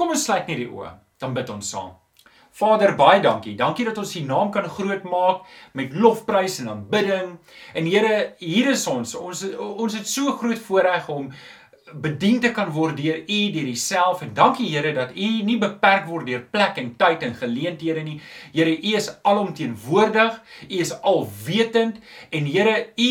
Kom ons sluit net die oë, dan bid ons saam. Vader, baie dankie. Dankie dat ons U naam kan groot maak met lofprys en aanbidding. En Here, hier is ons. Ons ons het so groot voorreg om bedien te kan word deur U deur Uself en dankie Here dat U nie beperk word deur plek en tyd en geleenthede nie. Here, U is alomteenwoordig. U is alwetend en Here, U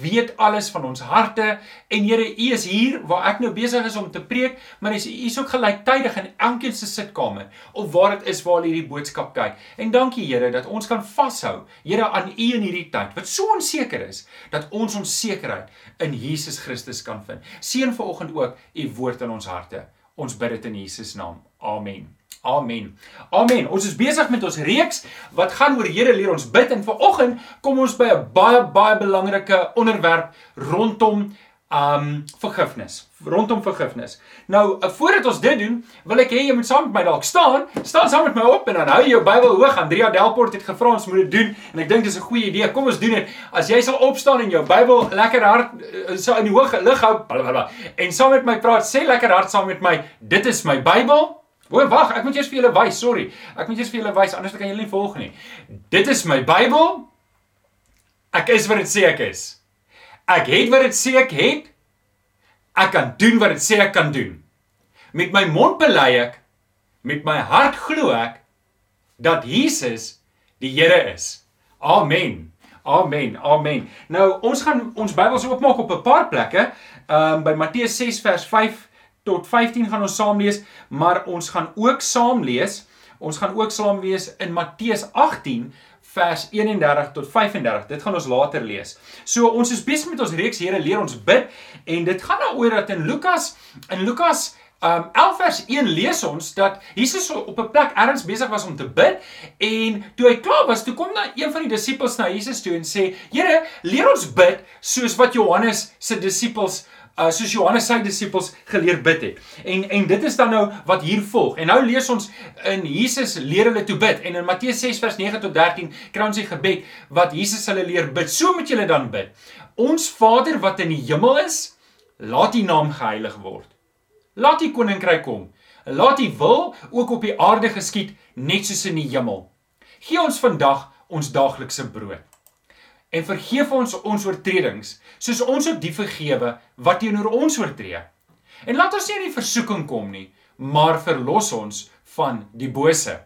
weet alles van ons harte en Here, U is hier waar ek nou besig is om te preek, maar U is ook gelyktydig in elkeen se sitkamer of waar dit is waar hulle hierdie boodskap kyk. En dankie Here dat ons kan vashou, Here aan U in hierdie tyd wat so onseker is, dat ons ons sekerheid in Jesus Christus kan vind. Seën vir vanoggend ook u woord in ons harte. Ons bid dit in Jesus naam. Amen. Amen. Amen. Ons is besig met ons reeks wat gaan oor Here leer ons bid en vanoggend kom ons by 'n baie baie belangrike onderwerp rondom um vergifnis rondom vergifnis. Nou, uh, voordat ons dit doen, wil ek hê jy moet saam met my dalk staan. Staan saam met my op en dan hou jou Bybel hoog. Andrea Delport het gevra ons moet dit doen en ek dink dis 'n goeie idee. Kom ons doen dit. As jy sal opstaan en jou Bybel lekker hard uh, so in die hoë lig hou, blablabla, en saam met my praat, sê lekker hard saam met my, dit is my Bybel. O, wag, ek moet eers vir julle wys, sorry. Ek moet eers vir julle wys anders kan julle nie volg nie. Dit is my Bybel. Ek is wat dit sê ek is. Ek het wat dit sê ek het. Ek kan doen wat dit sê ek kan doen. Met my mond bely ek, met my hart glo ek dat Jesus die Here is. Amen. Amen. Amen. Nou ons gaan ons Bybels oopmaak op 'n paar plekke. Ehm um, by Matteus 6 vers 5 tot 15 gaan ons saam lees, maar ons gaan ook saam lees. Ons gaan ook saam lees in Matteus 18 vers 31 tot 35. Dit gaan ons later lees. So ons is besig met ons reeks Here leer ons bid en dit gaan daaroor dat in Lukas in Lukas um 11 vers 1 lees ons dat Jesus op 'n plek ergens besig was om te bid en toe hy klaar was, toe kom na een van die disippels na Jesus toe en sê: "Here, leer ons bid soos wat Johannes se disippels uh, soos Johannes sy disippels geleer bid het. En en dit is dan nou wat hier volg. En nou lees ons in Jesus leer hulle toe bid en in Matteus 6 vers 9 tot 13 kry ons die gebed wat Jesus hulle leer bid. So moet julle dan bid. Ons Vader wat in die hemel is, laat U naam geheilig word. Laat U koninkryk kom. Laat U wil ook op die aarde geskied net soos in die hemel. Gee ons vandag ons daaglikse brood en vergeef ons ons oortredings soos ons ook die vergewe wat teenoor ons oortree. En laat ons nie in die versoeking kom nie, maar verlos ons van die bose.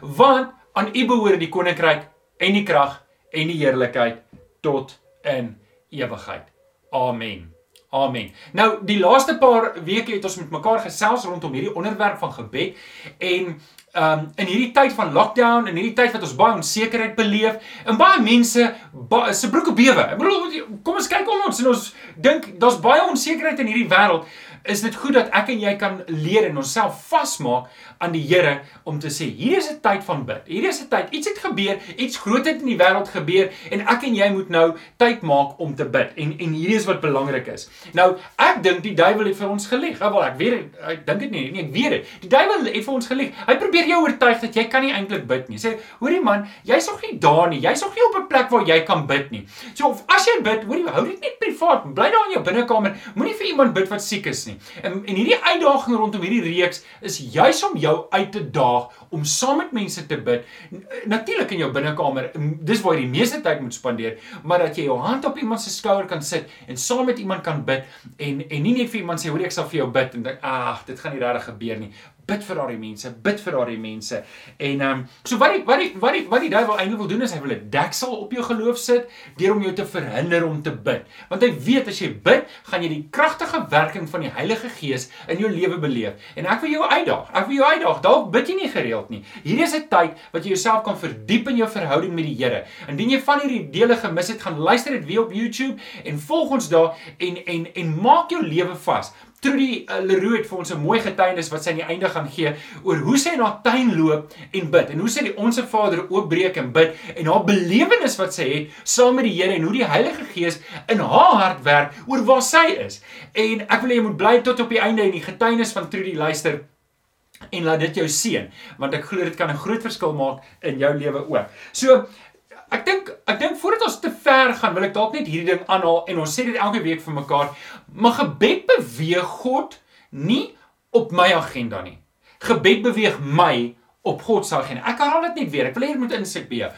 Want aan U behoort die koninkryk en die krag en die heerlikheid tot in ewigheid. Amen. Amen. Nou die laaste paar weke het ons met mekaar gesels rondom hierdie onderwerp van gebed en um in hierdie tyd van lockdown en hierdie tyd wat ons baie onsekerheid beleef en baie mense ba se broeke bewe. Ek bedoel kom ons kyk om ons en ons dink daar's baie onsekerheid in hierdie wêreld is dit goed dat ek en jy kan leer en onsself vasmaak aan die Here om te sê hier is 'n tyd van bid. Hier is 'n tyd, iets het gebeur, iets groot het in die wêreld gebeur en ek en jy moet nou tyd maak om te bid. En en hierdie is wat belangrik is. Nou, ek dink die duiwel het vir ons gelieg. Wel, ek weet ek dink dit nie, nee, ek weet dit. Die duiwel het vir ons gelieg. Hy probeer jou oortuig dat jy kan nie eintlik bid nie. Sê, hoorie man, jy's nog nie daar nie. Jy's nog nie op 'n plek waar jy kan bid nie. So as jy bid, hoorie, hou dit net privaat. Bly daar in jou binnekamer. Moenie vir iemand bid wat siek is nie. En en hierdie uitdaging rondom hierdie reeks is juis om jou uit te daag om saam met mense te bid. Natuurlik in jou binnekamer, dis waar jy die meeste tyd moet spandeer, maar dat jy jou hand op iemand se skouer kan sit en saam met iemand kan bid en en nie net vir iemand sê hoor ek sal vir jou bid en dink ag dit gaan nie regtig gebeur nie bid vir daardie mense, bid vir daardie mense. En ehm um, so wat die wat die wat die wat die duiwel eintlik wil doen is hy wil 'n deksel op jou geloof sit deur om jou te verhinder om te bid. Want hy weet as jy bid, gaan jy die kragtige werking van die Heilige Gees in jou lewe beleef. En ek wil jou uitdaag. Ek wil jou uitdaag. Dalk bid jy nie gereeld nie. Hierdie is 'n tyd wat jy jouself kan verdiep in jou verhouding met die Here. Indien jy van hierdie dele gemis het, gaan luister dit weer op YouTube en volg ons daar en en en maak jou lewe vas. Trudy uh, Leroux het vir ons 'n mooi getuienis wat sy aan die einde gaan gee oor hoe sy na tuin loop en bid en hoe sy die onsse Vader oopbreek en bid en haar belewenis wat sy het saam met die Here en hoe die Heilige Gees in haar hart werk oor waar sy is. En ek wil hê jy moet bly tot op die einde en die getuienis van Trudy luister en laat dit jou seën want ek glo dit kan 'n groot verskil maak in jou lewe ook. So Ek dink ek dink voordat ons te ver gaan, wil ek dalk net hierdie ding aanhaal en ons sê dit elke week vir mekaar. Maar gebed beweeg God nie op my agenda nie. Gebed beweeg my op God se agenda. Ek herhaal dit net weer. Ek wil hê jy moet insig be.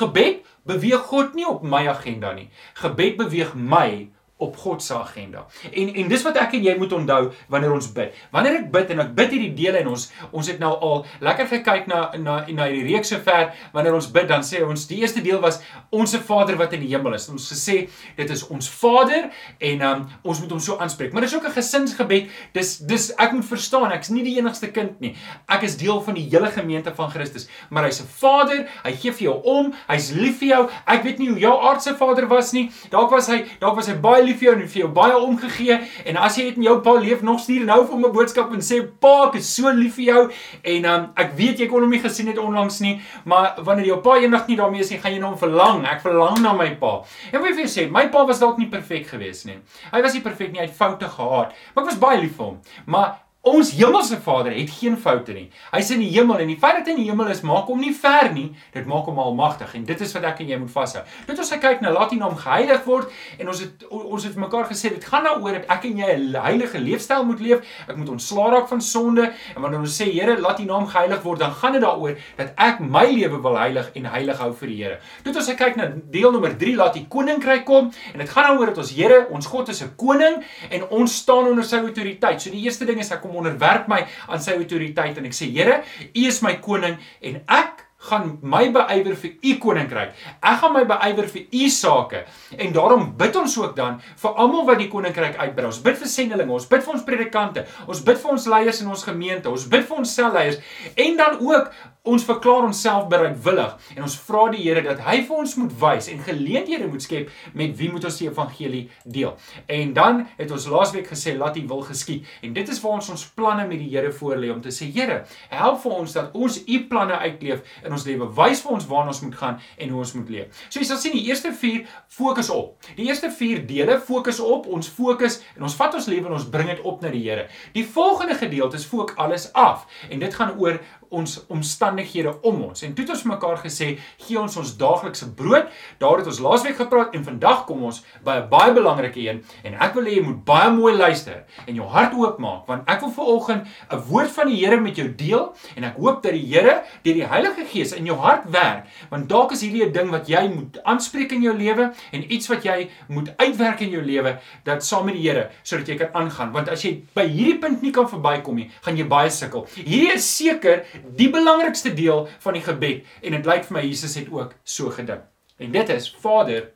Gebed beweeg God nie op my agenda nie. Gebed beweeg my op God se agenda. En en dis wat ek en jy moet onthou wanneer ons bid. Wanneer ek bid en ek bid hierdie dele en ons ons het nou al lekker gekyk na na na die reeks sover wanneer ons bid dan sê ons die eerste deel was onsse Vader wat in die hemel is. Ons gesê dit is ons Vader en um, ons moet hom so aanspreek. Maar dis ook 'n gesinsgebed. Dis dis ek moet verstaan ek's nie die enigste kind nie. Ek is deel van die hele gemeente van Christus, maar hy's 'n Vader. Hy gee vir jou om. Hy's lief vir jou. Ek weet nie hoe jou aardse Vader was nie. Dalk was hy dalk was hy baie lief vir jou en vir jou baie omgegee. En as jy het in jou pa leef nog stuur nou vir hom 'n boodskap en sê pa ek is so lief vir jou. En um, ek weet jy kon hom nie gesien het onlangs nie maar wanneer jou pa eendag nie daarmee is nie gaan jy na hom verlang. Ek verlang na my pa. En wat jy sê? My pa was dalk nie perfek geweest nie. Hy was nie perfek nie hy het foute gehad. Maar ek was baie lief vir hom. Maar Ons hemelse Vader het geen foute nie. Hy's in die hemel en die feit dat hy in die hemel is, maak hom nie ver nie. Dit maak hom almagtig en dit is wat ek en jy moet vashou. Dit ons kyk na laat die naam geheilig word en ons het ons het mekaar gesê dit gaan daaroor dat ek en jy 'n heilige leefstyl moet leef. Ek moet ontslaa raak van sonde en wanneer ons sê Here, laat die naam geheilig word, dan gaan dit daaroor dat ek my lewe wil heilig en heilig hou vir die Here. Dit ons kyk na deel nommer 3, laat die koninkryk kom en dit gaan daaroor dat ons Here, ons God is 'n koning en ons staan onder sy autoriteit. So die eerste ding is ek kom onderwerp my aan sy autoriteit en ek sê Here, U is my koning en ek gaan my beywer vir u koninkryk. Ek gaan my beywer vir u sake. En daarom bid ons ook dan vir almal wat die koninkryk uitbrei. Ons bid vir sendelinge, ons bid vir ons predikante, ons bid vir ons leiers in ons gemeente, ons bid vir ons selleiers en dan ook ons verklaar onsself bereidwillig en ons vra die Here dat hy vir ons moet wys en geleenthede moet skep met wie moet ons die evangelie deel. En dan het ons laasweek gesê laat U wil geskied en dit is waar ons ons planne met die Here voorlê om te sê Here, help vir ons dat ons U planne uitleef in ons lewe. Wys vir ons waar ons moet gaan en hoe ons moet leef. So jy sal sien die eerste 4 fokus op. Die eerste 4 dele fokus op, ons fokus en ons vat ons lewe en ons bring dit op na die Here. Die volgende gedeelte is fook alles af en dit gaan oor ons omstandighede om ons. En toe het ons mekaar gesê, gee ons ons daaglikse brood. Daar het ons laasweek gepraat en vandag kom ons by 'n baie belangrike een en ek wil hê jy moet baie mooi luister en jou hart oopmaak want ek wil veraloggend 'n woord van die Here met jou deel en ek hoop dat die Here deur die Heilige Gees in jou hart werk want dalk is hierdie 'n ding wat jy moet aanspreek in jou lewe en iets wat jy moet uitwerk in jou lewe dat saam met die Here sodat jy kan aangaan want as jy by hierdie punt nie kan verbykom nie, gaan jy baie sukkel. Hierdie is seker die belangrikste deel van die gebed en dit lyk vir my Jesus het ook so gedink. En dit is Vader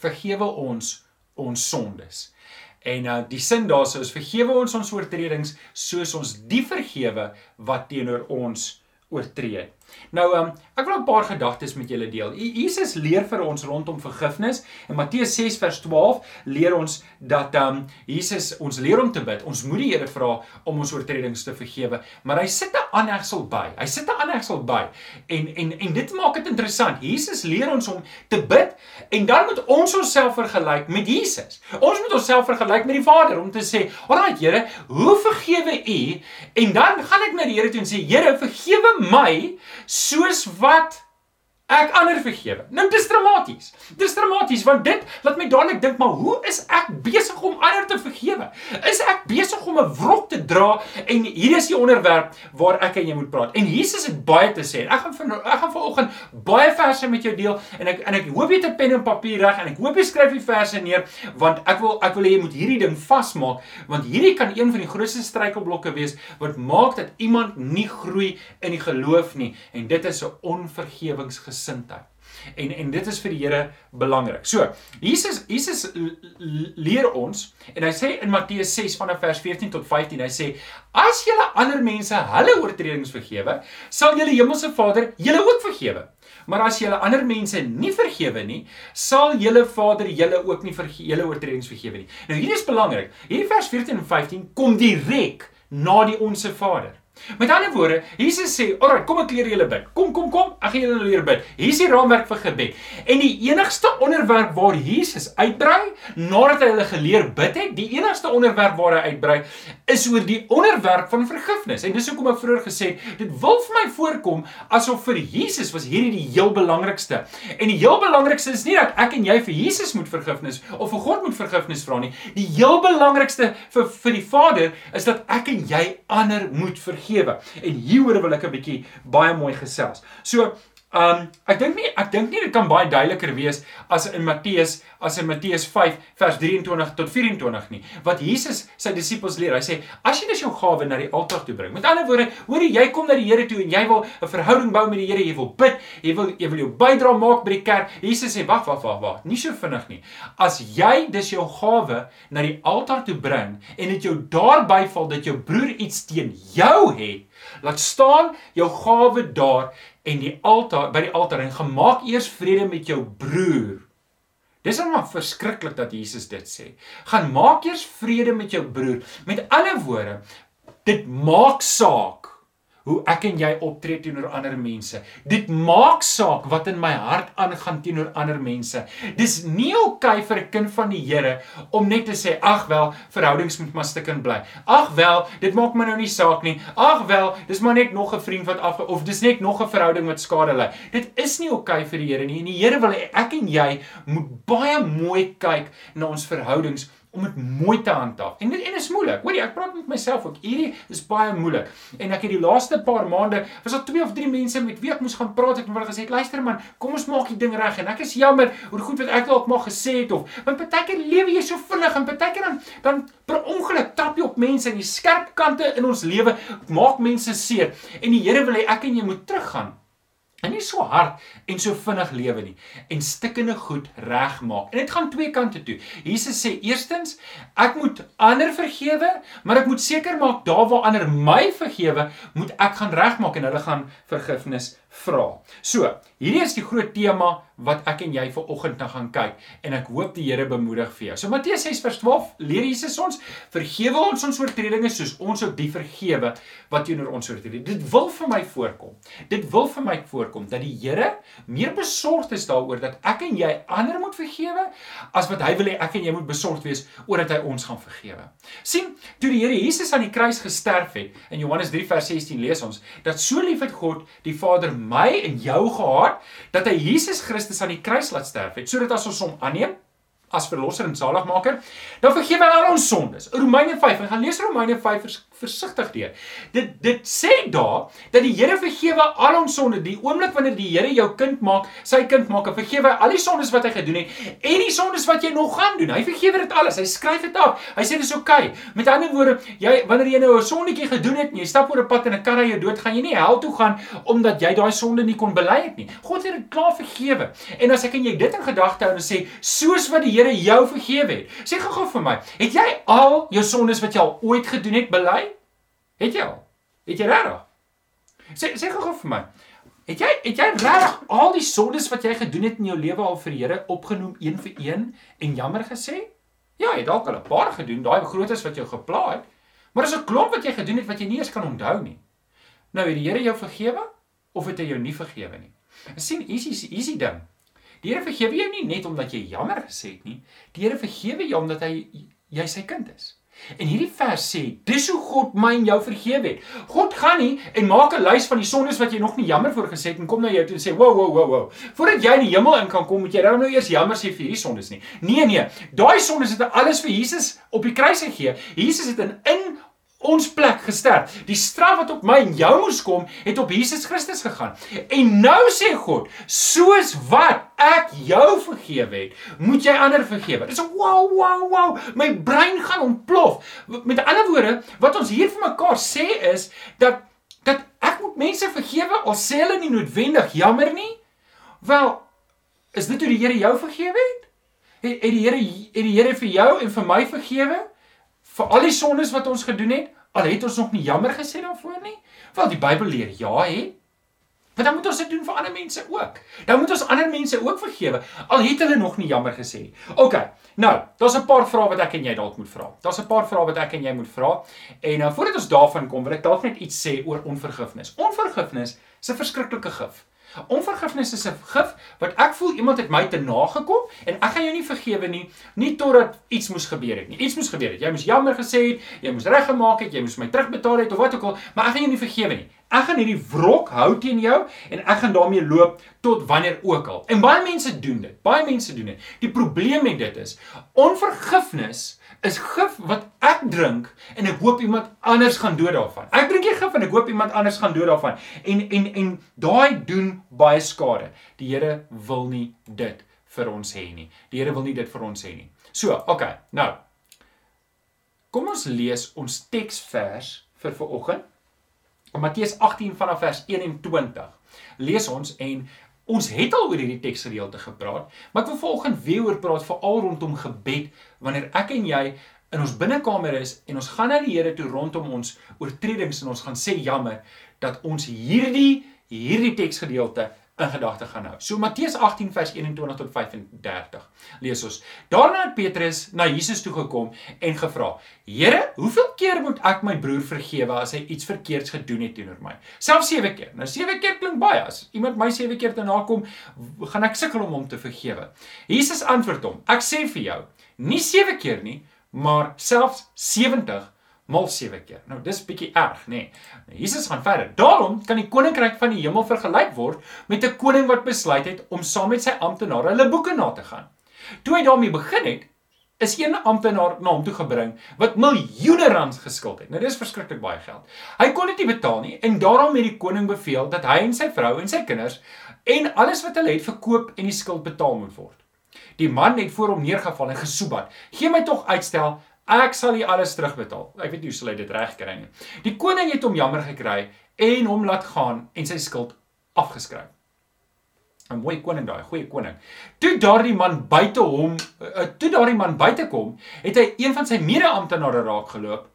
vergewe ons ons sondes. En uh die sin daarso is vergewe ons ons oortredings soos ons die vergewe wat teenoor ons oortree. Nou um, ek wil 'n paar gedagtes met julle deel. Jesus leer vir ons rondom vergifnis. In Matteus 6 vers 12 leer ons dat um Jesus ons leer om te bid. Ons moet die Here vra om ons oortredings te vergewe, maar hy sit 'n aanhegsel by. Hy sit 'n aanhegsel by. En en en dit maak dit interessant. Jesus leer ons om te bid en dan moet ons onsself vergelyk met Jesus. Ons moet onsself vergelyk met die Vader om te sê, "Alraai Here, hoe vergewe U?" En dan gaan ek na die Here toe en sê, "Here, vergewe my." Soos wat ek ander vergewe. Nou dis dramaties. Dis dramaties want dit laat my dadelik dink maar hoe is ek besig om ander te vergewe? Is ek besig om 'n wrok te dra en hier is die onderwerp waar ek en jy moet praat. En Jesus het baie te sê. Ek gaan vir ek gaan vanoggend baie verse met jou deel en ek en ek hoop jy het 'n pen en papier reg en ek hoop jy skryf die verse neer want ek wil ek wil hê jy moet hierdie ding vasmaak want hierdie kan een van die grootste struikelblokke wees wat maak dat iemand nie groei in die geloof nie en dit is 'n onvergewings gesindheid. En en dit is vir die Here belangrik. So, Jesus Jesus leer ons en hy sê in Matteus 6 vanaf vers 14 tot 15, hy sê: "As julle ander mense hulle oortredings vergewe, sal julle hemelse Vader julle ook vergewe. Maar as julle ander mense nie vergewe nie, sal julle Vader julle ook nie vergewe julle oortredings vergewe nie." Nou hier is belangrik. Hierdie vers 14 en 15 kom direk na die onsse Vader. Met ander woorde, Jesus sê, "Alraai, kom ek leer julle bid. Kom, kom, kom, ek gaan julle leer bid." Hier is die raamwerk vir gebed. En die enigste onderwerp waar Jesus uitbrei nadat hy hulle geleer bid het, die enigste onderwerp waar hy uitbrei, is oor die onderwerp van vergifnis. En dis hoekom ek vroeër gesê het, dit wil vir my voorkom asof vir Jesus was hierdie die heel belangrikste. En die heel belangrikste is nie dat ek en jy vir Jesus moet vergifnis of vir God moet vergifnis vra nie. Die heel belangrikste vir vir die Vader is dat ek en jy ander moet vergif vergewe. En hieroor wil ek 'n bietjie baie mooi gesels. So Um ek dink nie ek dink nie dit kan baie duideliker wees as in Matteus as in Matteus 5 vers 23 tot 24 nie. Wat Jesus sy disippels leer, hy sê as jy dus jou gawe na die altaar toe bring. Met ander woorde, hoor jy, jy kom na die Here toe en jy wil 'n verhouding bou met die Here, jy wil bid, jy wil jy wil jou bydrae maak by die kerk. Jesus sê wag, wag, wag, wag. Nie so vinnig nie. As jy dus jou gawe na die altaar toe bring en dit jou daarby val dat jou broer iets teen jou het, laat staan jou gawe daar en die altaar by die altaar en gemaak eers vrede met jou broer. Dis dan maar verskriklik dat Jesus dit sê. Gaan maak eers vrede met jou broer. Met ander woorde, dit maak saak hoe ek en jy optree teenoor ander mense. Dit maak saak wat in my hart aangaan teenoor ander mense. Dis nie oukei okay vir 'n kind van die Here om net te sê ag wel, verhoudings moet maar stikken bly. Ag wel, dit maak my nou nie saak nie. Ag wel, dis maar net nog 'n vriend wat af of dis net nog 'n verhouding wat skade ly. Dit is nie oukei okay vir die Here nie. En die Here wil ek en jy moet baie mooi kyk na ons verhoudings om dit mooi te handhaaf. En dit en is moeilik. Hoorie, ek praat met myself ook. Hierdie is baie moeilik. En ek het die laaste paar maande was daar twee of drie mense met wie ek moes gaan praat het en hulle gesê, "Luister man, kom ons maak die ding reg." En ek is jammer oor goed wat ek dalk maar gesê het of want partykeer lewe jy so vinnig en partykeer dan dan per ongeluk tap jy op mense en die skerp kante in ons lewe maak mense seer. En die Here wil hê ek en jy moet teruggaan en nie so hard en so vinnig lewe nie en stikkende goed regmaak. En dit gaan twee kante toe. Jesus sê eerstens, ek moet ander vergewe, maar ek moet seker maak daar waar ander my vergewe, moet ek gaan regmaak en hulle gaan vergifnis vra. So, hierdie is die groot tema wat ek en jy vir oggend nou gaan kyk en ek hoop die Here bemoedig vir jou. So Matteus 6:12 leer Jesus ons, vergewe ons ons oortredinge soos ons ook die vergewe wat teenoor ons oortree. Dit wil vir my voorkom. Dit wil vir my voorkom dat die Here meer besorgd is daaroor dat ek en jy ander moet vergewe as wat hy wil hê ek en jy moet besorgd wees oor dat hy ons gaan vergewe. sien, toe die Here Jesus aan die kruis gesterf het, in Johannes 3:16 lees ons dat so lief het God die Vader my en jou gehaat dat hy Jesus Christus aan die kruis laat sterf het sodat as ons hom aanneem as verlosser en saligmaker, dan vergewe hy al ons sondes. Romeine 5, en gaan lees Romeine 5 vers, versigtig deur. Dit dit sê daar dat die Here vergewe al ons sonde. Die oomblik wanneer die Here jou kind maak, sy kind maak, en vergewe hy al die sondes wat hy gedoen het en die sondes wat jy nog gaan doen. Hy vergewe dit alles. Hy skryf dit af. Hy sê dis oukei. Okay. Met ander woorde, jy wanneer jy nou 'n sondetjie gedoen het en jy stap oor 'n pad en 'n kar ry jou dood, gaan jy nie hel toe gaan omdat jy daai sonde nie kon bely het nie. God het dit klaar vergewe. En as ek en jy dit in gedagte hou en sê soos wat die Here jou vergewe het. Sê gou-gou vir my, het jy al jou sondes wat jy al ooit gedoen het bely? Het jy al? Het jy regtig? Sê sê gou vir my. Het jy het jy regtig al die sondes wat jy gedoen het in jou lewe al vir Here opgenoem een vir een en jammer gesê? Ja, jy het dalk al 'n paar gedoen, daai grootes wat jou gepla het. Maar is 'n klomp wat jy gedoen het wat jy nie eens kan onthou nie. Nou het die Here jou vergewe of het hy jou nie vergewe nie? En sien, easy easy ding. Die Here vergewe jou nie net omdat jy jammer gesê het nie. Die Here vergewe jou omdat hy jy sy kind is. En hierdie vers sê, dis hoe God my en jou vergewe het. God gaan nie en maak 'n lys van die sondes wat jy nog nie jammer voor gesê het en kom na jou toe en sê, "Wow, wow, wow, wow. Voordat jy in die hemel in kan kom, moet jy dan nou eers jammer sê vir hierdie sondes nie." Nee, nee. Daai sondes het alles vir Jesus op die kruis gegee. Jesus het in in ons plek gesterf. Die straf wat op my en jou moes kom, het op Jesus Christus gegaan. En nou sê God, soos wat ek jou vergewe het, moet jy ander vergewe. Dis 'n wow wow wow. My brein gaan ontplof. Met ander woorde, wat ons hier vir mekaar sê is dat dat ek moet mense vergewe al sê hulle nie noodwendig jammer nie. Wel, is dit hoe die Here jou vergewe het? Het, die Here het die Here vir jou en vir my vergewe? Vir al die sondes wat ons gedoen het, al het ons nog nie jammer gesê daarvoor nie. Wel die Bybel leer ja hè. Maar dan moet ons dit doen vir ander mense ook. Dan moet ons ander mense ook vergewe al het hulle nog nie jammer gesê nie. OK. Nou, daar's 'n paar vrae wat ek en jy dalk moet vra. Daar's 'n paar vrae wat ek en jy moet vra. En nou voordat ons daarvan kom, wil ek dalk net iets sê oor onvergifnis. Onvergifnis is 'n verskriklike gif. Onvergifnis is 'n gif wat ek voel iemand het my te nagekom en ek gaan jou nie vergewe nie, nie totdat iets moes gebeur het nie. Iets moes gebeur het. Jy moes jammer gesê het, jy moes reggemaak het, jy moes my terugbetaal het of wat ook al, maar ek gaan jou nie vergewe nie. Ek gaan hierdie wrok hou teen jou en ek gaan daarmee loop tot wanneer ook al. En baie mense doen dit. Baie mense doen dit. Die probleem met dit is onvergifnis is gif wat ek drink en ek hoop iemand anders gaan dood daarvan. Ek drink nie gif en ek hoop iemand anders gaan dood daarvan. En en en daai doen baie skade. Die Here wil nie dit vir ons hê nie. Die Here wil nie dit vir ons hê nie. So, okay. Nou. Kom ons lees ons teksvers vir vanoggend. Matteus 18 vanaf vers 21. Lees ons en Ons het al oor hierdie teksgedeelte gepraat, maar ek wil volgens weer oor praat veral rondom gebed wanneer ek en jy in ons binnekamer is en ons gaan na die Here toe rondom ons oortredings en ons gaan sê jammer dat ons hierdie hierdie teksgedeelte in gedagte gaan hou. So Matteus 18 vers 21 tot 35. Lees ons. Daarna het Petrus na Jesus toe gekom en gevra: "Here, hoeveel keer moet ek my broer vergewe as hy iets verkeerds gedoen het teenoor my?" Selfs 7 keer. Nou 7 keer klink baie. As iemand my 7 keer te nakom, gaan ek sukkel om hom te vergewe. Jesus antwoord hom: "Ek sê vir jou, nie 7 keer nie, maar selfs 70 mal 7 keer. Nou dis bietjie erg, nê. Nee. Jesus gaan verder. Daarom kan die koninkryk van die hemel vergelyk word met 'n koning wat besluit het om saam met sy amptenare hulle boeke na te gaan. Toe hy daarmee begin het, is een amptenaar na hom toe gebring wat miljoene rand geskuld het. Nou dis verskriklik baie geld. Hy kon dit nie betaal nie en daarom het die koning beveel dat hy en sy vrou en sy kinders en alles wat hulle het verkoop en die skuld betaal moet word. Die man het voor hom neergeval en gesoebat: "Gee my tog uitstel Ek sal u alles terugbetaal. Ek weet nie hoe sal hy dit regkry nie. Die koning het hom jammer gekry en hom laat gaan en sy skuld afgeskryf. 'n Mooi koning daai, goeie koning. Toe daardie man buite hom, uh, toe daardie man buite kom, het hy een van sy mede-amptenare raak geloop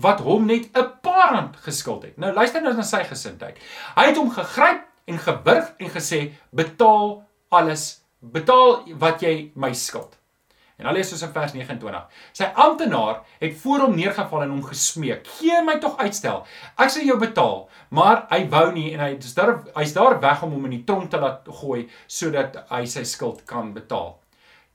wat hom net 'n paar rand geskuld het. Nou luister nou na sy gesindheid. Hy het hom gegryp en gewurg en gesê: "Betaal alles. Betaal wat jy my skuld." En al lees ons in vers 29. Sy amptenaar het voor hom neergeval en hom gesmeek: "Gee my tog uitstel. Ek sal jou betaal." Maar hy wou nie en hy is daar hy's daar weg om hom in die tronk te laat gooi sodat hy sy skuld kan betaal.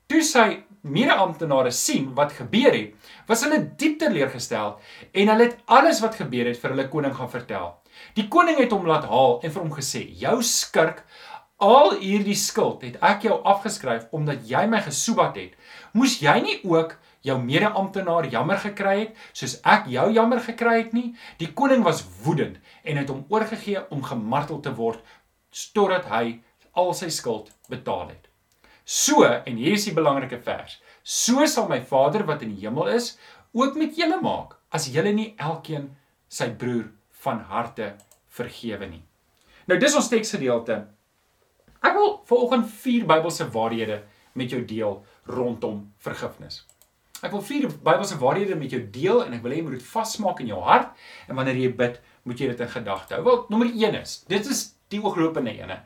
Toe sy mede-amptenare sien wat gebeur het, was hulle diep teleurgestel en hulle het alles wat gebeur het vir hulle koning gaan vertel. Die koning het hom laat haal en vir hom gesê: "Jou skurk, al hierdie skuld het ek jou afgeskryf omdat jy my gesoebat het." Moes jy nie ook jou mede-amptenaar jammer gekry het soos ek jou jammer gekry het nie? Die koning was woedend en het hom oorgegee om gemartel te word totdat hy al sy skuld betaal het. So, en hier is die belangrike vers. So sal my Vader wat in die hemel is ook met julle maak as julle nie elkeen sy broer van harte vergewe nie. Nou dis ons teksgedeelte. Ek wil vanoggend vier Bybelse waarhede met jou deel rondom vergifnis. Ek wil vier Bybelse waarhede met jou deel en ek wil hê jy moet dit vasmaak in jou hart en wanneer jy bid, moet jy dit in gedagte hou. Wel, nommer 1 is, dit is die ooglopende ene.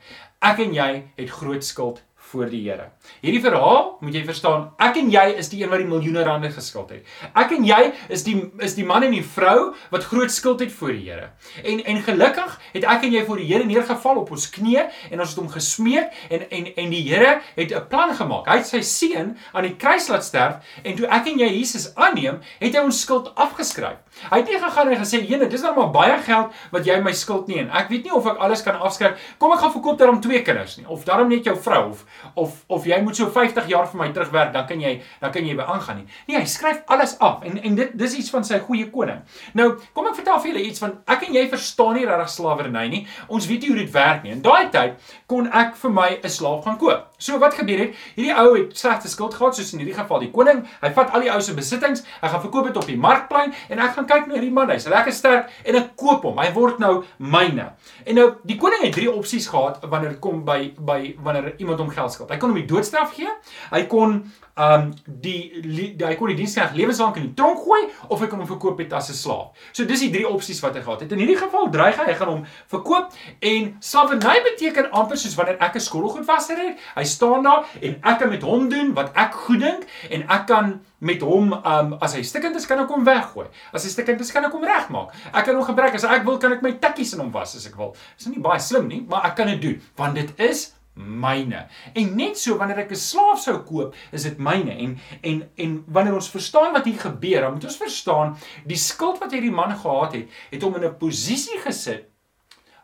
Ek en jy het groot skuld voor die Here. Hierdie verhaal, moet jy verstaan, ek en jy is die een wat die miljoene rande geskuld het. Ek en jy is die is die man en die vrou wat groot skuld het voor die Here. En en gelukkig het ek en jy voor die Here neergeval op ons knieë en ons het hom gesmeek en en en die Here het 'n plan gemaak. Hy het sy seun aan die kruis laat sterf en toe ek en jy Jesus aanneem, het hy ons skuld afgeskryf. Hy het nie gegaan en gesê, "Jene, dis nou maar baie geld wat jy my skuld nie en ek weet nie of ek alles kan afskryf. Kom ek gaan verkoop daarom twee kinders nie of daarom net jou vrou of of of jy moet so 50 jaar vir my terugwerk, dan kan jy dan kan jy by aangaan nie. Nee, hy skryf alles af en en dit dis iets van sy goeie koning. Nou, kom ek vertel vir julle iets van ek en jy verstaan nie regtig slawerny nie. Ons weet nie hoe dit werk nie. In daai tyd kon ek vir my 'n slaaf gaan koop. So wat gebeur het? Hierdie ou het slegte skuld gehad soos in hierdie geval die koning. Hy vat al die ou se besittings, hy gaan verkoop dit op die markplein en ek gaan kyk na hierdie man. Hy's lekker sterk en ek koop hom. Hy word nou myne. En nou die koning het drie opsies gehad wanneer dit kom by by wanneer iemand hom geld skuld. Hy kon hom die doodstraf gee. Hy kon um die, die hy kon die diensknegt lewenslank in die tronk gooi of hy kon hom verkoop het as 'n slaaf. So dis die drie opsies wat hy gehad het. In hierdie geval dreig hy, hy gaan hom verkoop en slawerny beteken amper soos wanneer ek 'n skottelgoedwasser het. Hy staan daar en ek kan met hom doen wat ek goed dink en ek kan met hom um as hy stikkend is kan ek hom weggooi. As hy stikkend is kan ek hom regmaak. Ek kan hom gebruik as ek wil kan ek my tikkies in hom was as ek wil. Dis nie baie slim nie, maar ek kan dit doen want dit is myne. En net so wanneer ek 'n slaaf sou koop, is dit myne. En en en wanneer ons verstaan wat hier gebeur, dan moet ons verstaan die skuld wat hierdie man gehad het, het hom in 'n posisie gesit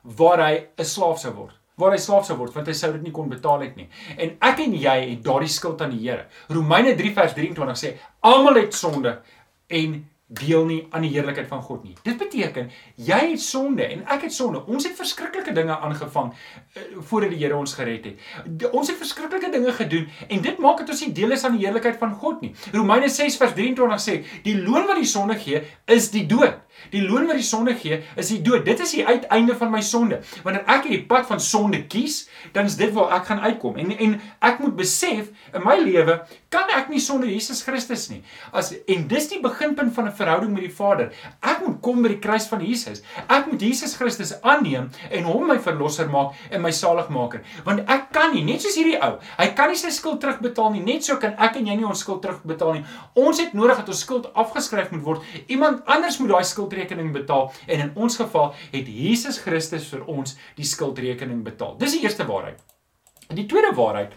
waar hy 'n slaaf sou word. waar hy slaaf sou word want hy sou dit nie kon betaal het nie. En ek en jy het daardie skuld aan die Here. Romeine 3 vers 23 sê almal het sonde en deel nie aan die heerlikheid van God nie. Dit beteken jy het sonde en ek het sonde. Ons het verskriklike dinge aangevang uh, voordat die Here ons gered het. De, ons het verskriklike dinge gedoen en dit maak dit ons nie deel is aan die heerlikheid van God nie. Romeine 6 vers 23 sê die loon wat die sonde gee is die dood. Die loon wat die sonde gee is die dood. Dit is die uiteinde van my sonde. Wanneer ek hierdie pad van sonde kies, dan is dit waar ek gaan uitkom. En en ek moet besef in my lewe kan ek nie sonder Jesus Christus nie. As en dis die beginpunt van 'n verhouding met die Vader. Ek moet kom by die kruis van Jesus. Ek moet Jesus Christus aanneem en hom my verlosser maak en my saligmaker. Want ek kan nie, net soos hierdie ou, hy kan nie sy skuld terugbetaal nie. Net so kan ek en jy nie ons skuld terugbetaal nie. Ons het nodig dat ons skuld afgeskryf moet word. Iemand anders moet daai skuldrekening betaal en in ons geval het Jesus Christus vir ons die skuldrekening betaal. Dis die eerste waarheid. Die tweede waarheid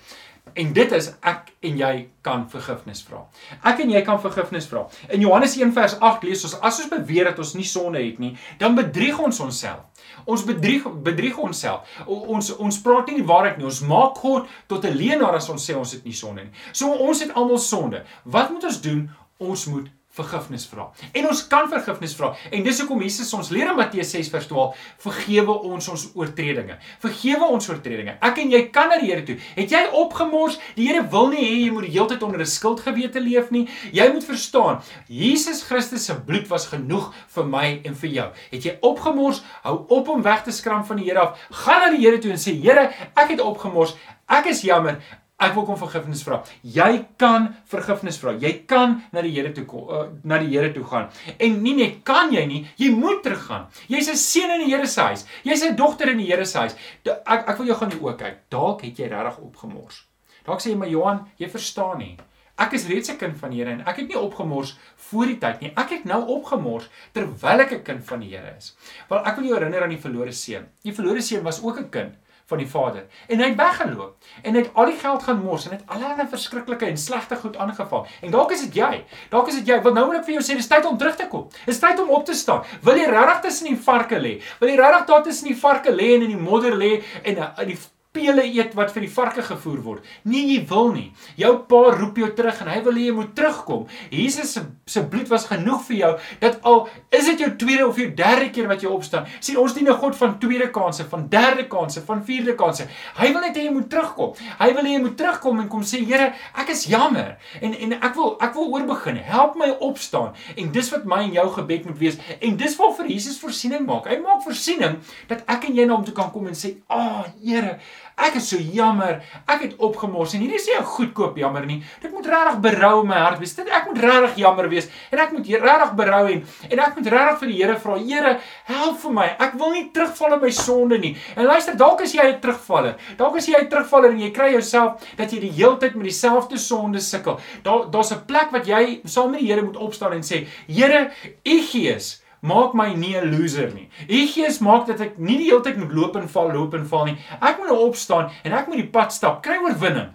En dit is ek en jy kan vergifnis vra. Ek en jy kan vergifnis vra. In Johannes 1 vers 8 lees ons as ons beweer dat ons nie sonde het nie, dan bedrieg ons onsself. Ons bedrieg bedrieg onsself. Ons ons praat nie die waarheid nie. Ons maak God tot 'n leienaar as ons sê ons het nie sonde nie. So ons het almal sonde. Wat moet ons doen? Ons moet vergifnis vra. En ons kan vergifnis vra. En dis hoekom Jesus ons leer in Matteus 6 vers 12, vergewe ons ons oortredinge. Vergewe ons oortredinge. Ek en jy kan na die Here toe. Het jy opgemors? Die Here wil nie hê jy moet die hele tyd onder 'n skuldgewete leef nie. Jy moet verstaan, Jesus Christus se bloed was genoeg vir my en vir jou. Het jy opgemors? Hou op om weg te skram van die Here af. Gaan na die Here toe en sê, Here, ek het opgemors. Ek is jammer. Ek wil kom vergifnis vra. Jy kan vergifnis vra. Jy kan na die Here toe kom, uh, na die Here toe gaan. En nie net kan jy nie, jy moet teruggaan. Jy's 'n seun in die Here se huis. Jy's 'n dogter in die Here se huis. Ek ek wil jou gaan die oë kyk. Dalk het jy regtig opgemors. Dalk sê jy maar Johan, jy verstaan nie. Ek is reeds 'n kind van die Here en ek het nie opgemors voor die tyd nie. Ek het nou opgemors terwyl ek 'n kind van die Here is. Wel ek wil jou herinner aan die verlore seun. Die verlore seun was ook 'n kind van die vader. En hy het weggeloop en hy het al die geld gaan mors en het allerlei verskriklike en slegte goed aangevang. En dalk is dit jy. Dalk is dit jy. Wat nou ek vir jou sê, dis tyd om terug te kom. Dis tyd om op te staan. Wil jy regtig tussen die varke lê? Wil jy regtig daar tussen die varke lê en in die modder lê en in uh, die pele eet wat vir die varke gevoer word. Nee, jy wil nie. Jou pa roep jou terug en hy wil hê jy moet terugkom. Jesus se se bloed was genoeg vir jou dat al is dit jou tweede of jou derde keer wat jy opstaan. sien ons dien 'n God van tweede kansse, van derde kansse, van vierde kansse. Hy wil net hê jy moet terugkom. Hy wil hê jy moet terugkom en kom sê, Here, ek is jammer en en ek wil ek wil oorbegin. Help my opstaan. En dis wat my en jou gebed moet wees. En dis waarvoor Jesus voorsiening maak. Hy maak voorsiening dat ek en jy na hom toe kan kom en sê, "Ag, oh, Here, Ek is so jammer. Ek het opgemors en hierdie is nie 'n goedkoop jammer nie. Dit moet regtig berou in my hart wees. Dit ek moet regtig jammer wees en ek moet regtig berou en en ek moet regtig vir die Here vra, Here, help vir my. Ek wil nie terugval in my sonde nie. En luister, dalk is jy 'n terugvaller. Dalk is jy 'n terugvaller en jy kry jouself dat jy die hele tyd met dieselfde sonde sukkel. Daar daar's 'n plek wat jy saam met die Here moet opstaan en sê, Here, U Gees maak my nie 'n loser nie. U Gees maak dat ek nie die hele tyd moet loop en val, loop en val nie. Ek moet nou opstaan en ek moet die pad stap, kry oorwinning.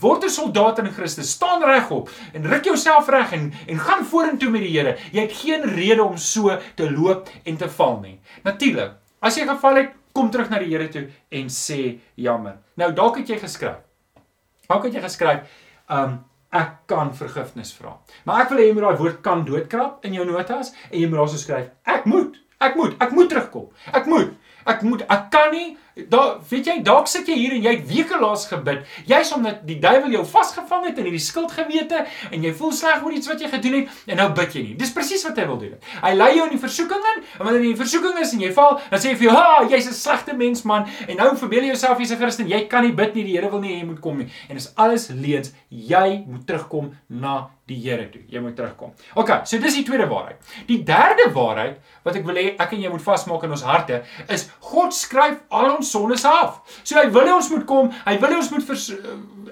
Word 'n soldaat in Christus. Staan regop en ruk jouself reg en en gaan vorentoe met die Here. Jy het geen rede om so te loop en te val nie. Natuurlik, as jy geval het, kom terug na die Here toe en sê jammer. Nou dalk het jy geskryf. Dalk het jy geskryf, um ek kan vergifnis vra. Maar ek wil hê jy moet daai woord kan doodkrap in jou notas en jy moet daarso skryf ek moet, ek moet, ek moet terugkom. Ek moet. Ek moet ek kan nie Daar weet jy dalk sit jy hier en jy het weke laas gebid. Jy's omdat die duiwel jou vasgevang het in hierdie skuldgewete en jy voel sleg oor iets wat jy gedoen het en nou bid jy nie. Dis presies wat hy wil doen. Hy lei jou in die versoeking in en wanneer jy in die versoeking is en jy val, dan sê hy vir jou, "Ha, jy's 'n slegte mens man." En nou verbeel jy jouself jy's 'n Christen. Jy kan nie bid nie. Die Here wil nie hê jy moet kom nie. En dis alles leuns. Jy moet terugkom na die Here toe. Jy moet terugkom. OK, so dis die tweede waarheid. Die derde waarheid wat ek wil hê ek en jy moet vasmaak in ons harte is God skryf al ons sondes af. So hy wil hê ons moet kom, hy wil hê ons moet vers,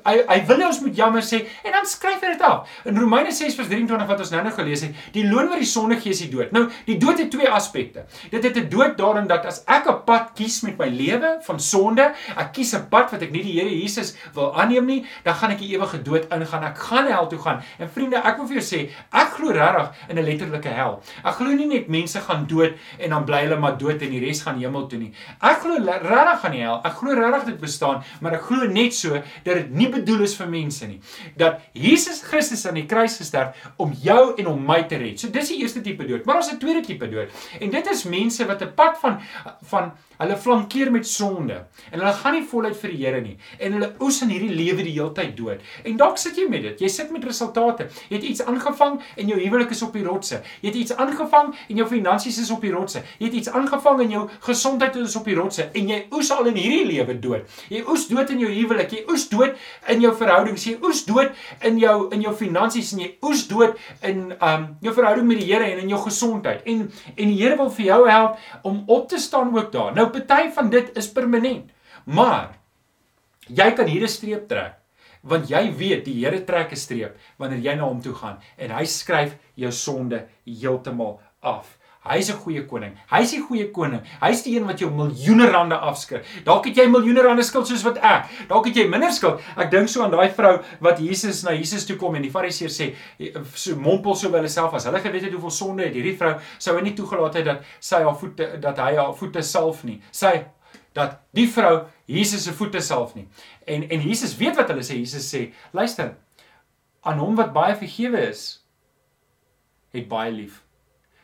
hy hy wil ons moet jammer sê en dan skryf hy dit af. In Romeine 6:23 wat ons nou-nou gelees het, die loon wat die sonde gee is die dood. Nou, die dood het twee aspekte. Dit het 'n dood daarin dat as ek 'n pad kies met my lewe van sonde, ek kies 'n pad wat ek nie die Here Jesus wil aanneem nie, dan gaan ek die ewige dood ingaan. Ek gaan hel toe gaan. En vriende, ek wil vir jou sê, ek glo regtig in 'n letterlike hel. Ek glo nie net mense gaan dood en dan bly hulle maar dood en die res gaan hemel toe nie. Ek glo regtig aan die hel. Ek glo regtig dit bestaan, maar ek glo net so dat dit nie bedoel is vir mense nie. Dat Jesus Christus aan die kruis gesterf om jou en om my te red. So dis die eerste tipe dood, maar ons het 'n tweede tipe dood. En dit is mense wat 'n pad van van hulle flankeer met sonde en hulle gaan nie voluit vir die Here nie en hulle oes in hierdie lewe die hele tyd dood. En dalk sit jy met dit. Jy sit met resultate. Jy het iets aangevang en jou huwelik is op die rotse. Jy het iets aangevang en jou finansies is op die rotse. Jy het iets aangevang en jou gesondheid is op die rotse en jy oes al in hierdie lewe dood. Jy oes dood in jou huwelik, jy oes dood in jou verhoudings, jy oes dood in jou in jou finansies en jy oes dood in um jou verhouding met die Here en in jou gesondheid. En en die Here wil vir jou help om op te staan ook daar. Nou party van dit is permanent. Maar jy kan hier 'n streep trek want jy weet die Here trek 'n streep wanneer jy na hom toe gaan en hy skryf jou sonde heeltemal af. Hy's 'n goeie koning. Hy's die goeie koning. Hy's die een wat jou miljoene rande afskryf. Dalk het jy miljoene rande skuld soos wat ek. Dalk het jy minder skuld. Ek dink so aan daai vrou wat Jesus na Jesus toe kom en die Fariseer sê so mompel so by hulle self as hulle geweet het hoeveel sonde het hierdie vrou sou hy nie toegelaat het dat sy haar voete dat hy haar voete salf nie. Sy dat die vrou Jesus se voete salf nie. En en Jesus weet wat hulle sê. Jesus sê, luister, aan hom wat baie vergewe is, het baie lief.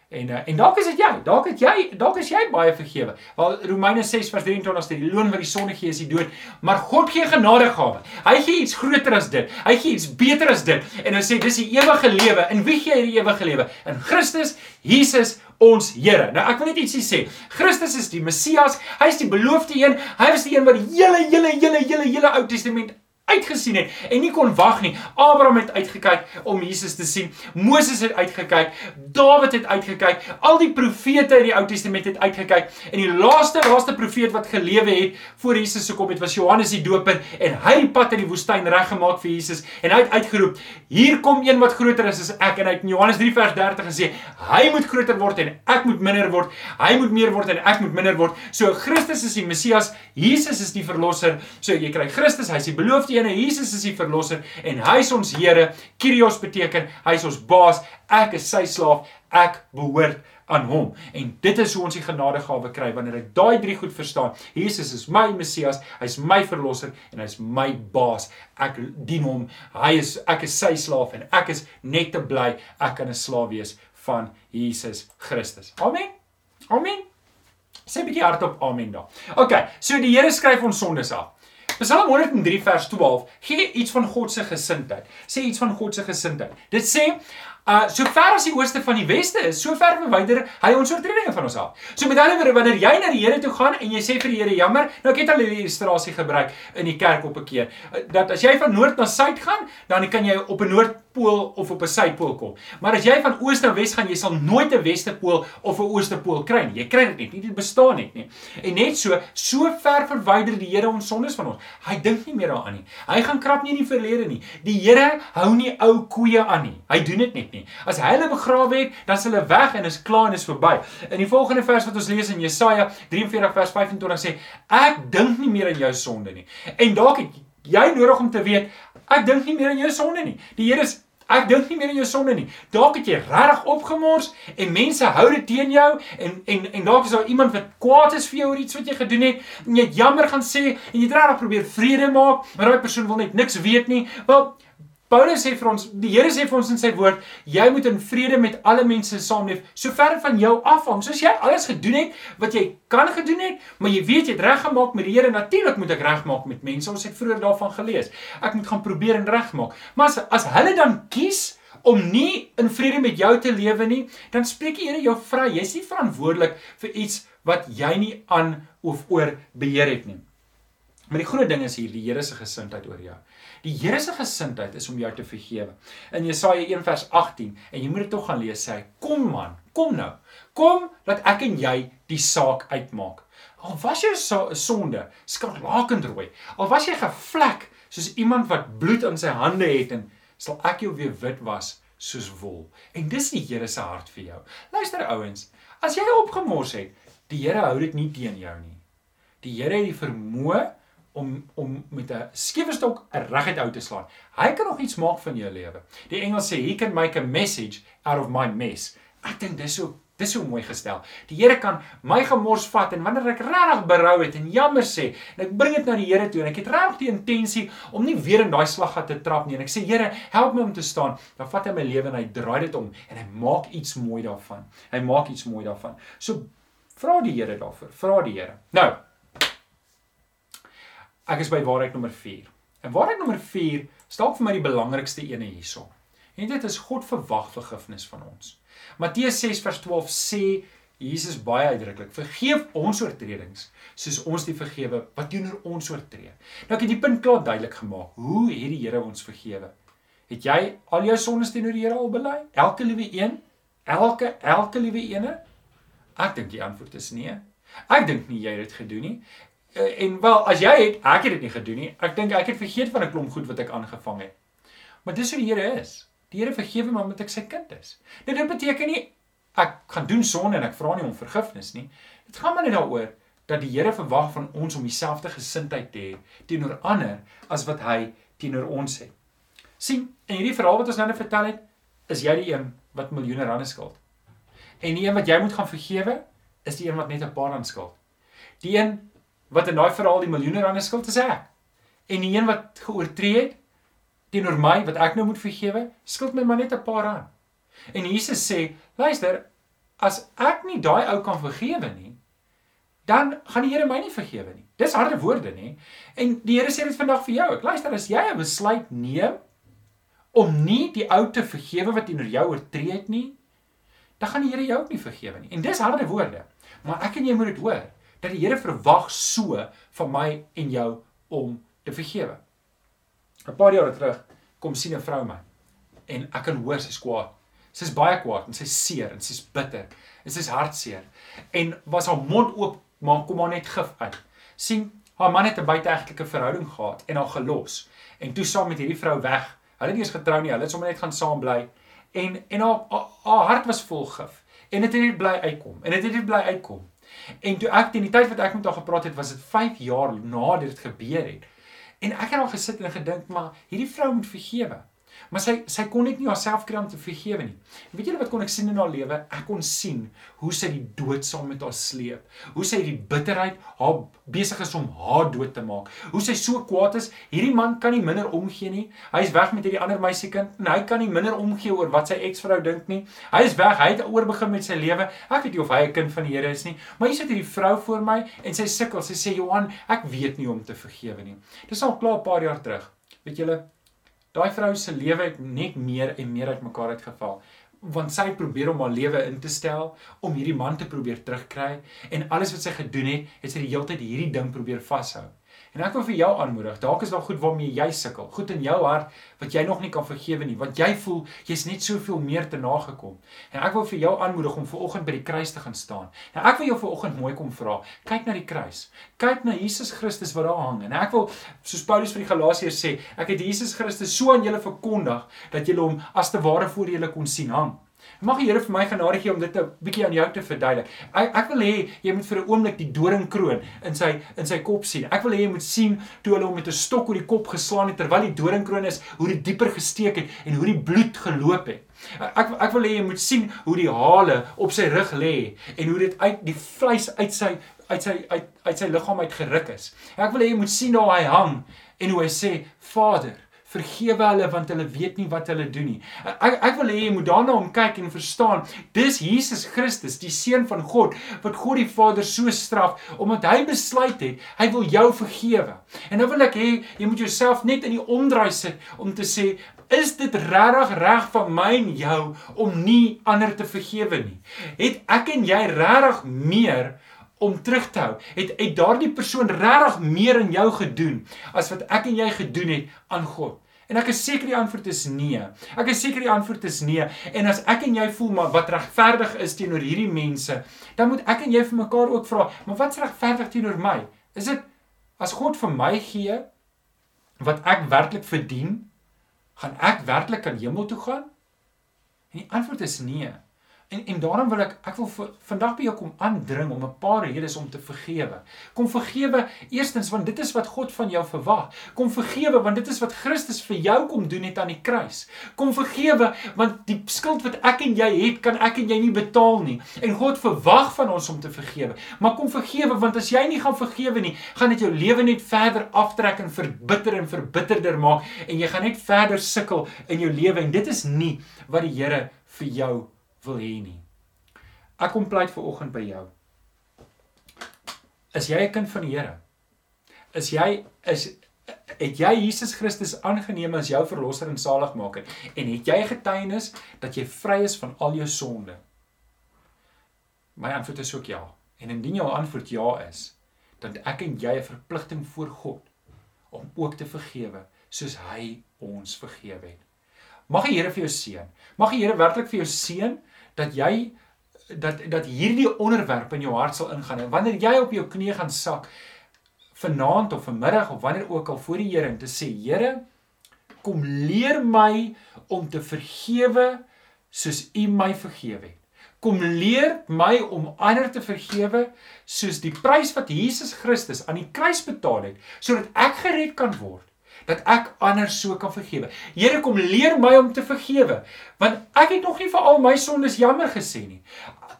En uh, en dalk is dit jy. Dalk het jy dalk is jy baie vergewe. Wel Romeine 6 vers 23 sê die loon wat die sonde gee is die dood, maar God gee genadegawe. Hy gee iets groter as dit. Hy gee iets beter as dit. En hy sê dis die ewige lewe. In wie gee hy die ewige lewe? In Christus Jesus ons Here. Nou ek wil net ietsie sê. Christus is die Messias. Hy is die beloofde een. Hy was die een wat die hele hele hele hele hele Ou Testament uitgesien het en nie kon wag nie. Abraham het uitgekyk om Jesus te sien. Moses het uitgekyk. Dawid het uitgekyk. Al die profete in die Ou Testament het uitgekyk. En die laaste laaste profeet wat gelewe het voor Jesus se kom het was Johannes die Doper en hy het pad in die woestyn reggemaak vir Jesus en hy het uitgeroep: "Hier kom een wat groter is as ek." En hy het in Johannes 3 vers 30 gesê: "Hy moet groter word en ek moet minder word. Hy moet meer word en ek moet minder word." So Christus is die Messias, Jesus is die verlosser. So jy kry Christus, hy's die beloofde ene Jesus is die verlosser en hy is ons Here. Kyrios beteken hy is ons baas. Ek is sy slaaf. Ek behoort aan hom. En dit is hoe ons die genadegawe kry wanneer ek daai drie goed verstaan. Jesus is my Messias, hy's my verlosser en hy's my baas. Ek dien hom. Hy is ek is sy slaaf en ek is net te bly ek kan 'n slaaf wees van Jesus Christus. Amen. Amen. Sê 'n bietjie hardop amen daar. OK, so die Here skryf ons sondes af. Psalm 103 vers 12 gee iets van God se gesindheid. Sê iets van God se gesindheid. Dit sê Uh so ver as die ooste van die weste is, so ver verwyder hy ons oortredinge van ons af. So met ander woorde, wanneer jy na die Here toe gaan en jy sê vir die Here, jammer, nou ek het al hierdie illustrasie gebruik in die kerk op 'n keer, dat as jy van noord na suid gaan, dan kan jy op 'n noordpool of op 'n suidpool kom. Maar as jy van oos na wes gaan, jy sal nooit 'n westepool of 'n oostepool kry nie. Jy kry dit net nie, dit bestaan net nie. En net so, so ver verwyder die Here ons sondes van ons. Hy dink nie meer daaraan nie. Hy gaan krap nie in die verlede nie. Die Here hou nie ou koeie aan nie. Hy doen dit net nie. As hy hulle begrawe het, dan is hulle weg en is klaar en is verby. In die volgende vers wat ons lees in Jesaja 43 vers 25 sê, ek dink nie meer aan jou sonde nie. En dalk het jy nodig om te weet, ek dink nie meer aan jou sonde nie. Die Here is Ek dink nie meer aan jou sonde nie. Dalk het jy regtig opgemors en mense hou dit teen jou en en en dalk is daar iemand wat kwaad is vir jou oor iets wat jy gedoen het en jy het jammer gaan sê en jy het regtig probeer vrede maak, maar daai persoon wil net niks weet nie. Wel, Paulus sê vir ons, die Here sê vir ons in sy woord, jy moet in vrede met alle mense saamleef, sover van jou afhang. Soos jy alles gedoen het wat jy kan gedoen het, maar jy weet jy het reggemaak met die Here. Natuurlik moet ek regmaak met mense. Ons het vroeër daarvan gelees. Ek moet gaan probeer en regmaak. Maar as as hulle dan kies om nie in vrede met jou te lewe nie, dan spreek die Here jou vry. Jy's nie verantwoordelik vir iets wat jy nie aan of oor beheer het nie. Maar die groot ding is hier die Here se gesindheid oor jou. Die Here se gesindheid is om jou te vergewe. In Jesaja 1 vers 18 en jy moet dit tog gaan lees sê hy: "Kom man, kom nou. Kom dat ek en jy die saak uitmaak. Al was jou sonde skarlakend rooi, al was jy gevlek soos iemand wat bloed in sy hande het en sal ek jou weer wit was soos wol." En dis die Here se hart vir jou. Luister ouens, as jy opgemors het, Die Here hou dit nie teen jou nie. Die Here het die vermoë om om met 'n skewe stok reguit uit te slaan. Hy kan nog iets maak van jou lewe. Die Engels sê he can make a message out of my mess. Ek dink dis so dis so mooi gestel. Die Here kan my gemors vat en wanneer ek regtig berou het en jammer sê en ek bring dit na die Here toe en ek het regtig die intensie om nie weer in daai slaggat te trap nie en ek sê Here, help my om te staan. Dan vat hy my lewe en hy draai dit om en hy maak iets mooi daarvan. Hy maak iets mooi daarvan. So vra die Here daarvoor. Vra die Here. Nou, Ek is by waarheid nommer 4. En waarheid nommer 4 staan vir my die belangrikste ene hierso. En dit is God verwag vergifnis van ons. Matteus 6 vers 12 sê Jesus baie uitdruklik: "Vergeef ons oortredings, soos ons die vergewe wat teenoor ons oortree." Nou ek het die punt klaar duidelik gemaak. Hoe het die Here ons vergewe? Het jy al jou sondes teenoor die Here al bely? Elke liewe een? Elke elke liewe ene? Ek dink die antwoord is nee. Ek dink nie jy het dit gedoen nie. Eh, en wel as jy het ek het dit nie gedoen nie. Ek dink ek het vergeet van 'n klomp goed wat ek aangevang het. Maar dis hoe die Here is. Die Here vergewe my omdat ek sy kind is. Nou dit beteken nie ek gaan doen sonde en ek vra nie om vergifnis nie. Dit gaan maar net daaroor dat die Here verwag van ons om dieselfde gesindheid te hê teenoor ander as wat hy teenoor ons het. sien, in hierdie verhaal wat ons nou net vertel het, is jy die een wat miljoene rande skuld. En die een wat jy moet gaan vergewe, is die een wat net 'n paar rand skuld. Die een wat in daai verhaal die miljoene rande skuld is ek. En die een wat geoortree het teenoor my wat ek nou moet vergewe, skuld my maar net 'n paar rand. En Jesus sê, luister, as ek nie daai ou kan vergewe nie, dan gaan die Here my nie vergewe nie. Dis harde woorde, nê? En die Here sê dit vandag vir jou. Ek luister, as jy 'n besluit neem om nie die ou te vergewe wat teenoor jou oortree het nie, dan gaan die Here jou ook nie vergewe nie. En dis harde woorde. Maar ek en jy moet dit hoor dat die Here verwag so van my en jou om te vergewe. 'n Paar jare terug kom sien 'n vrou my en ek kan hoor sy's kwaad. Sy's baie kwaad en sy's seer en sy's bitter en sy's hartseer en was haar mond oop maar kom maar net gif uit. sien haar man het 'n buiteegtelike verhouding gehad en haar gelos en toe saam met hierdie vrou weg. Hulle het nie eens getrou nie, hulle het sommer net gaan saam bly en en haar, haar, hart was vol gif en dit het net bly uitkom en dit het net bly uitkom. En toe ek teen die tyd wat ek met haar gepraat het, was dit 5 jaar na dit gebeur het. En ek het al gesit en gedink, maar hierdie vrou moet vergewe. Maar sy sy kon net nie haarself kry om te vergewe nie. En weet julle wat kon ek sien in haar lewe? Ek kon sien hoe sy die dood saam met haar sleep. Hoe sy die bitterheid haar besig is om haar dood te maak. Hoe sy so kwaad is. Hierdie man kan nie minder omgee nie. Hy is weg met hierdie ander meisiekind en hy kan nie minder omgee oor wat sy eksvrou dink nie. Hy is weg. Hy het oorbegin met sy lewe. Ek weet nie of hy 'n kind van die Here is nie, maar hier sit hierdie vrou voor my en sy sukkel. Sy sê Johan, ek weet nie hoe om te vergewe nie. Dis al klaar 'n paar jaar terug. Weet julle, Daai vrou se lewe het net meer en meer uitmekaar uitgeval want sy probeer om haar lewe in te stel om hierdie man te probeer terugkry en alles wat sy gedoen het, het sy die hele tyd hierdie ding probeer vashou. En ek wil vir jou aanmoedig, dalk is daar goed waarmee jy sukkel, goed in jou hart wat jy nog nie kan vergewe nie, want jy voel jy's net soveel meer te nagekom. En ek wil vir jou aanmoedig om ver oggend by die kruis te gaan staan. En ek wil jou ver oggend mooi kom vra, kyk na die kruis. Kyk na Jesus Christus wat daar hang. En ek wil soos Paulus vir die Galasiërs sê, ek het Jesus Christus so aan julle verkondig dat julle hom as te ware voor julle kon sien hang. Mag die Here vir my genade gee om dit 'n bietjie aan jou te verduidelik. Ek ek wil hê jy moet vir 'n oomblik die doringkroon in sy in sy kop sien. Ek wil hê jy moet sien toe hulle hom met 'n stok oor die kop geslaan het terwyl die doringkroon is, hoe dit dieper gesteek het en hoe die bloed geloop het. Ek ek wil hê jy moet sien hoe die hale op sy rug lê en hoe dit uit die vleis uit sy uit sy uit uit sy liggaam uit geruk is. Ek wil hê jy moet sien hoe hy hang en hoe hy sê Vader vergewe hulle want hulle weet nie wat hulle doen nie. Ek ek wil hê jy moet daarna om kyk en verstaan. Dis Jesus Christus, die seun van God, wat God die Vader so straf omdat hy besluit het hy wil jou vergewe. En nou wil ek hê jy moet jouself net in die omdraai sit om te sê Is dit regtig reg van my en jou om nie ander te vergewe nie? Het ek en jy regtig meer om terug te hou? Het het daardie persoon regtig meer in jou gedoen as wat ek en jy gedoen het aan God? En ek is seker die antwoord is nee. Ek is seker die antwoord is nee. En as ek en jy voel maar wat regverdig is teenoor hierdie mense, dan moet ek en jy vir mekaar ook vra, maar wat's regverdig teenoor my? Is dit as God vir my gee wat ek werklik verdien, gaan ek werklik aan hemel toe gaan? En die antwoord is nee. En en daarom wil ek ek wil vandag by jou kom aandring om 'n paar redes om te vergewe. Kom vergewe eerstens want dit is wat God van jou verwag. Kom vergewe want dit is wat Christus vir jou kom doen het aan die kruis. Kom vergewe want die skuld wat ek en jy het, kan ek en jy nie betaal nie. En God verwag van ons om te vergewe. Maar kom vergewe want as jy nie gaan vergewe nie, gaan dit jou lewe net verder aftrek en verbitter en verbitterder maak en jy gaan net verder sukkel in jou lewe en dit is nie wat die Here vir jou wil hê nie. Ek kom pleit ver oggend by jou. Is jy 'n kind van die Here? Is jy is het jy Jesus Christus aangeneem as jou verlosser en saligmaker en het jy getuienis dat jy vry is van al jou sonde? My antwoord is ook ja. En indien jou antwoord ja is, dan ek en jy 'n verpligting voor God om ook te vergewe soos hy ons vergewe het. Mag die Here vir jou seën. Mag die Here werklik vir jou seën dat jy dat dat hierdie onderwerp in jou hart sal ingaan en wanneer jy op jou knie gaan sak vanaand of vanmiddag of wanneer ook al voor die Here en te sê Here kom leer my om te vergewe soos U my vergewe het. Kom leer my om ander te vergewe soos die prys wat Jesus Christus aan die kruis betaal het sodat ek gered kan word dat ek ander so kan vergewe. Here kom leer my om te vergewe, want ek het nog nie vir al my sondes jammer gesê nie.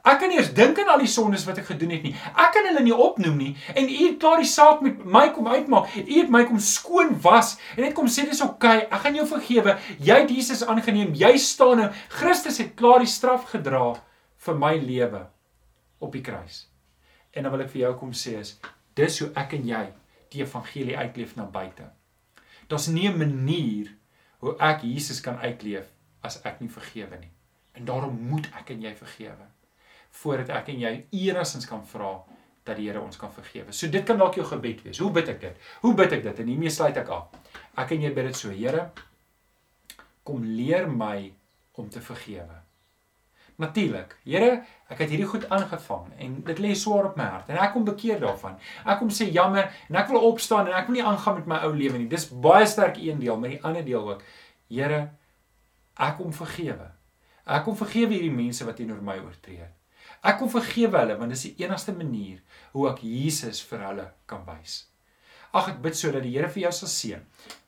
Ek kan nie eens dink aan al die sondes wat ek gedoen het nie. Ek kan hulle nie opnoem nie en u het klaar die saak met my kom uitmaak. U het my kom skoon was en net kom sê dis oukei, okay, ek gaan jou vergewe. Jy het Jesus aangeneem. Jy staan nou. Christus het klaar die straf gedra vir my lewe op die kruis. En dan wil ek vir jou kom sê is dis hoe ek en jy die evangelie uitleef na buite. Daar's nie 'n manier hoe ek Jesus kan uitleef as ek nie vergewe nie. En daarom moet ek en jy vergewe voordat ek en jy enigstens kan vra dat die Here ons kan vergewe. So dit kan dalk jou gebed wees. Hoe bid ek dit? Hoe bid ek dit? En hiermee sluit ek af. Ek en jy bid dit so, Here, kom leer my om te vergewe. Natuurlik. Here, ek het hierdie goed aangevang en dit lê swaar op my hart en ek kom bekeer daarvan. Ek kom sê jammer en ek wil opstaan en ek wil nie aangaan met my ou lewe nie. Dis baie sterk een deel, maar die ander deel ook. Here, ek kom vergewe. Ek kom vergewe hierdie mense wat teenoor my oortree. Ek kom vergewe hulle want dis die enigste manier hoe ek Jesus vir hulle kan wys. Ag ek bid sodat die Here vir jou sal seën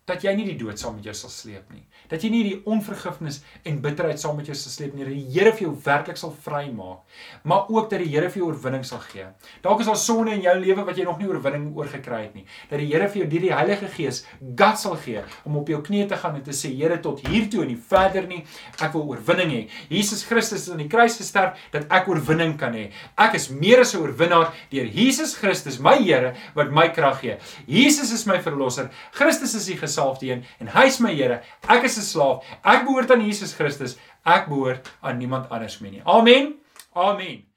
dat jy nie die dood saam met jou sal sleep nie. Dat jy nie die onvergifnis en bitterheid saam met jou sal sleep nie. Dat die Here vir jou werklik sal vrymaak, maar ook dat die Here vir jou oorwinning sal gee. Dalk is daar sonde in jou lewe wat jy nog nie oorwinning oor gekry het nie. Dat die Here vir jou deur die Heilige Gees God sal gee om op jou knieë te gaan en te sê Here tot hier toe en nie verder nie. Ek wil oorwinning hê. Jesus Christus het aan die kruis gesterf dat ek oorwinning kan hê. Ek is meer as 'n oorwinnaar deur Jesus Christus, my Here wat my krag gee. Jesus is my verlosser. Christus is die gesalfde een en hy is my Here. Ek is 'n slaaf. Ek behoort aan Jesus Christus. Ek behoort aan niemand anders meer nie. Amen. Amen.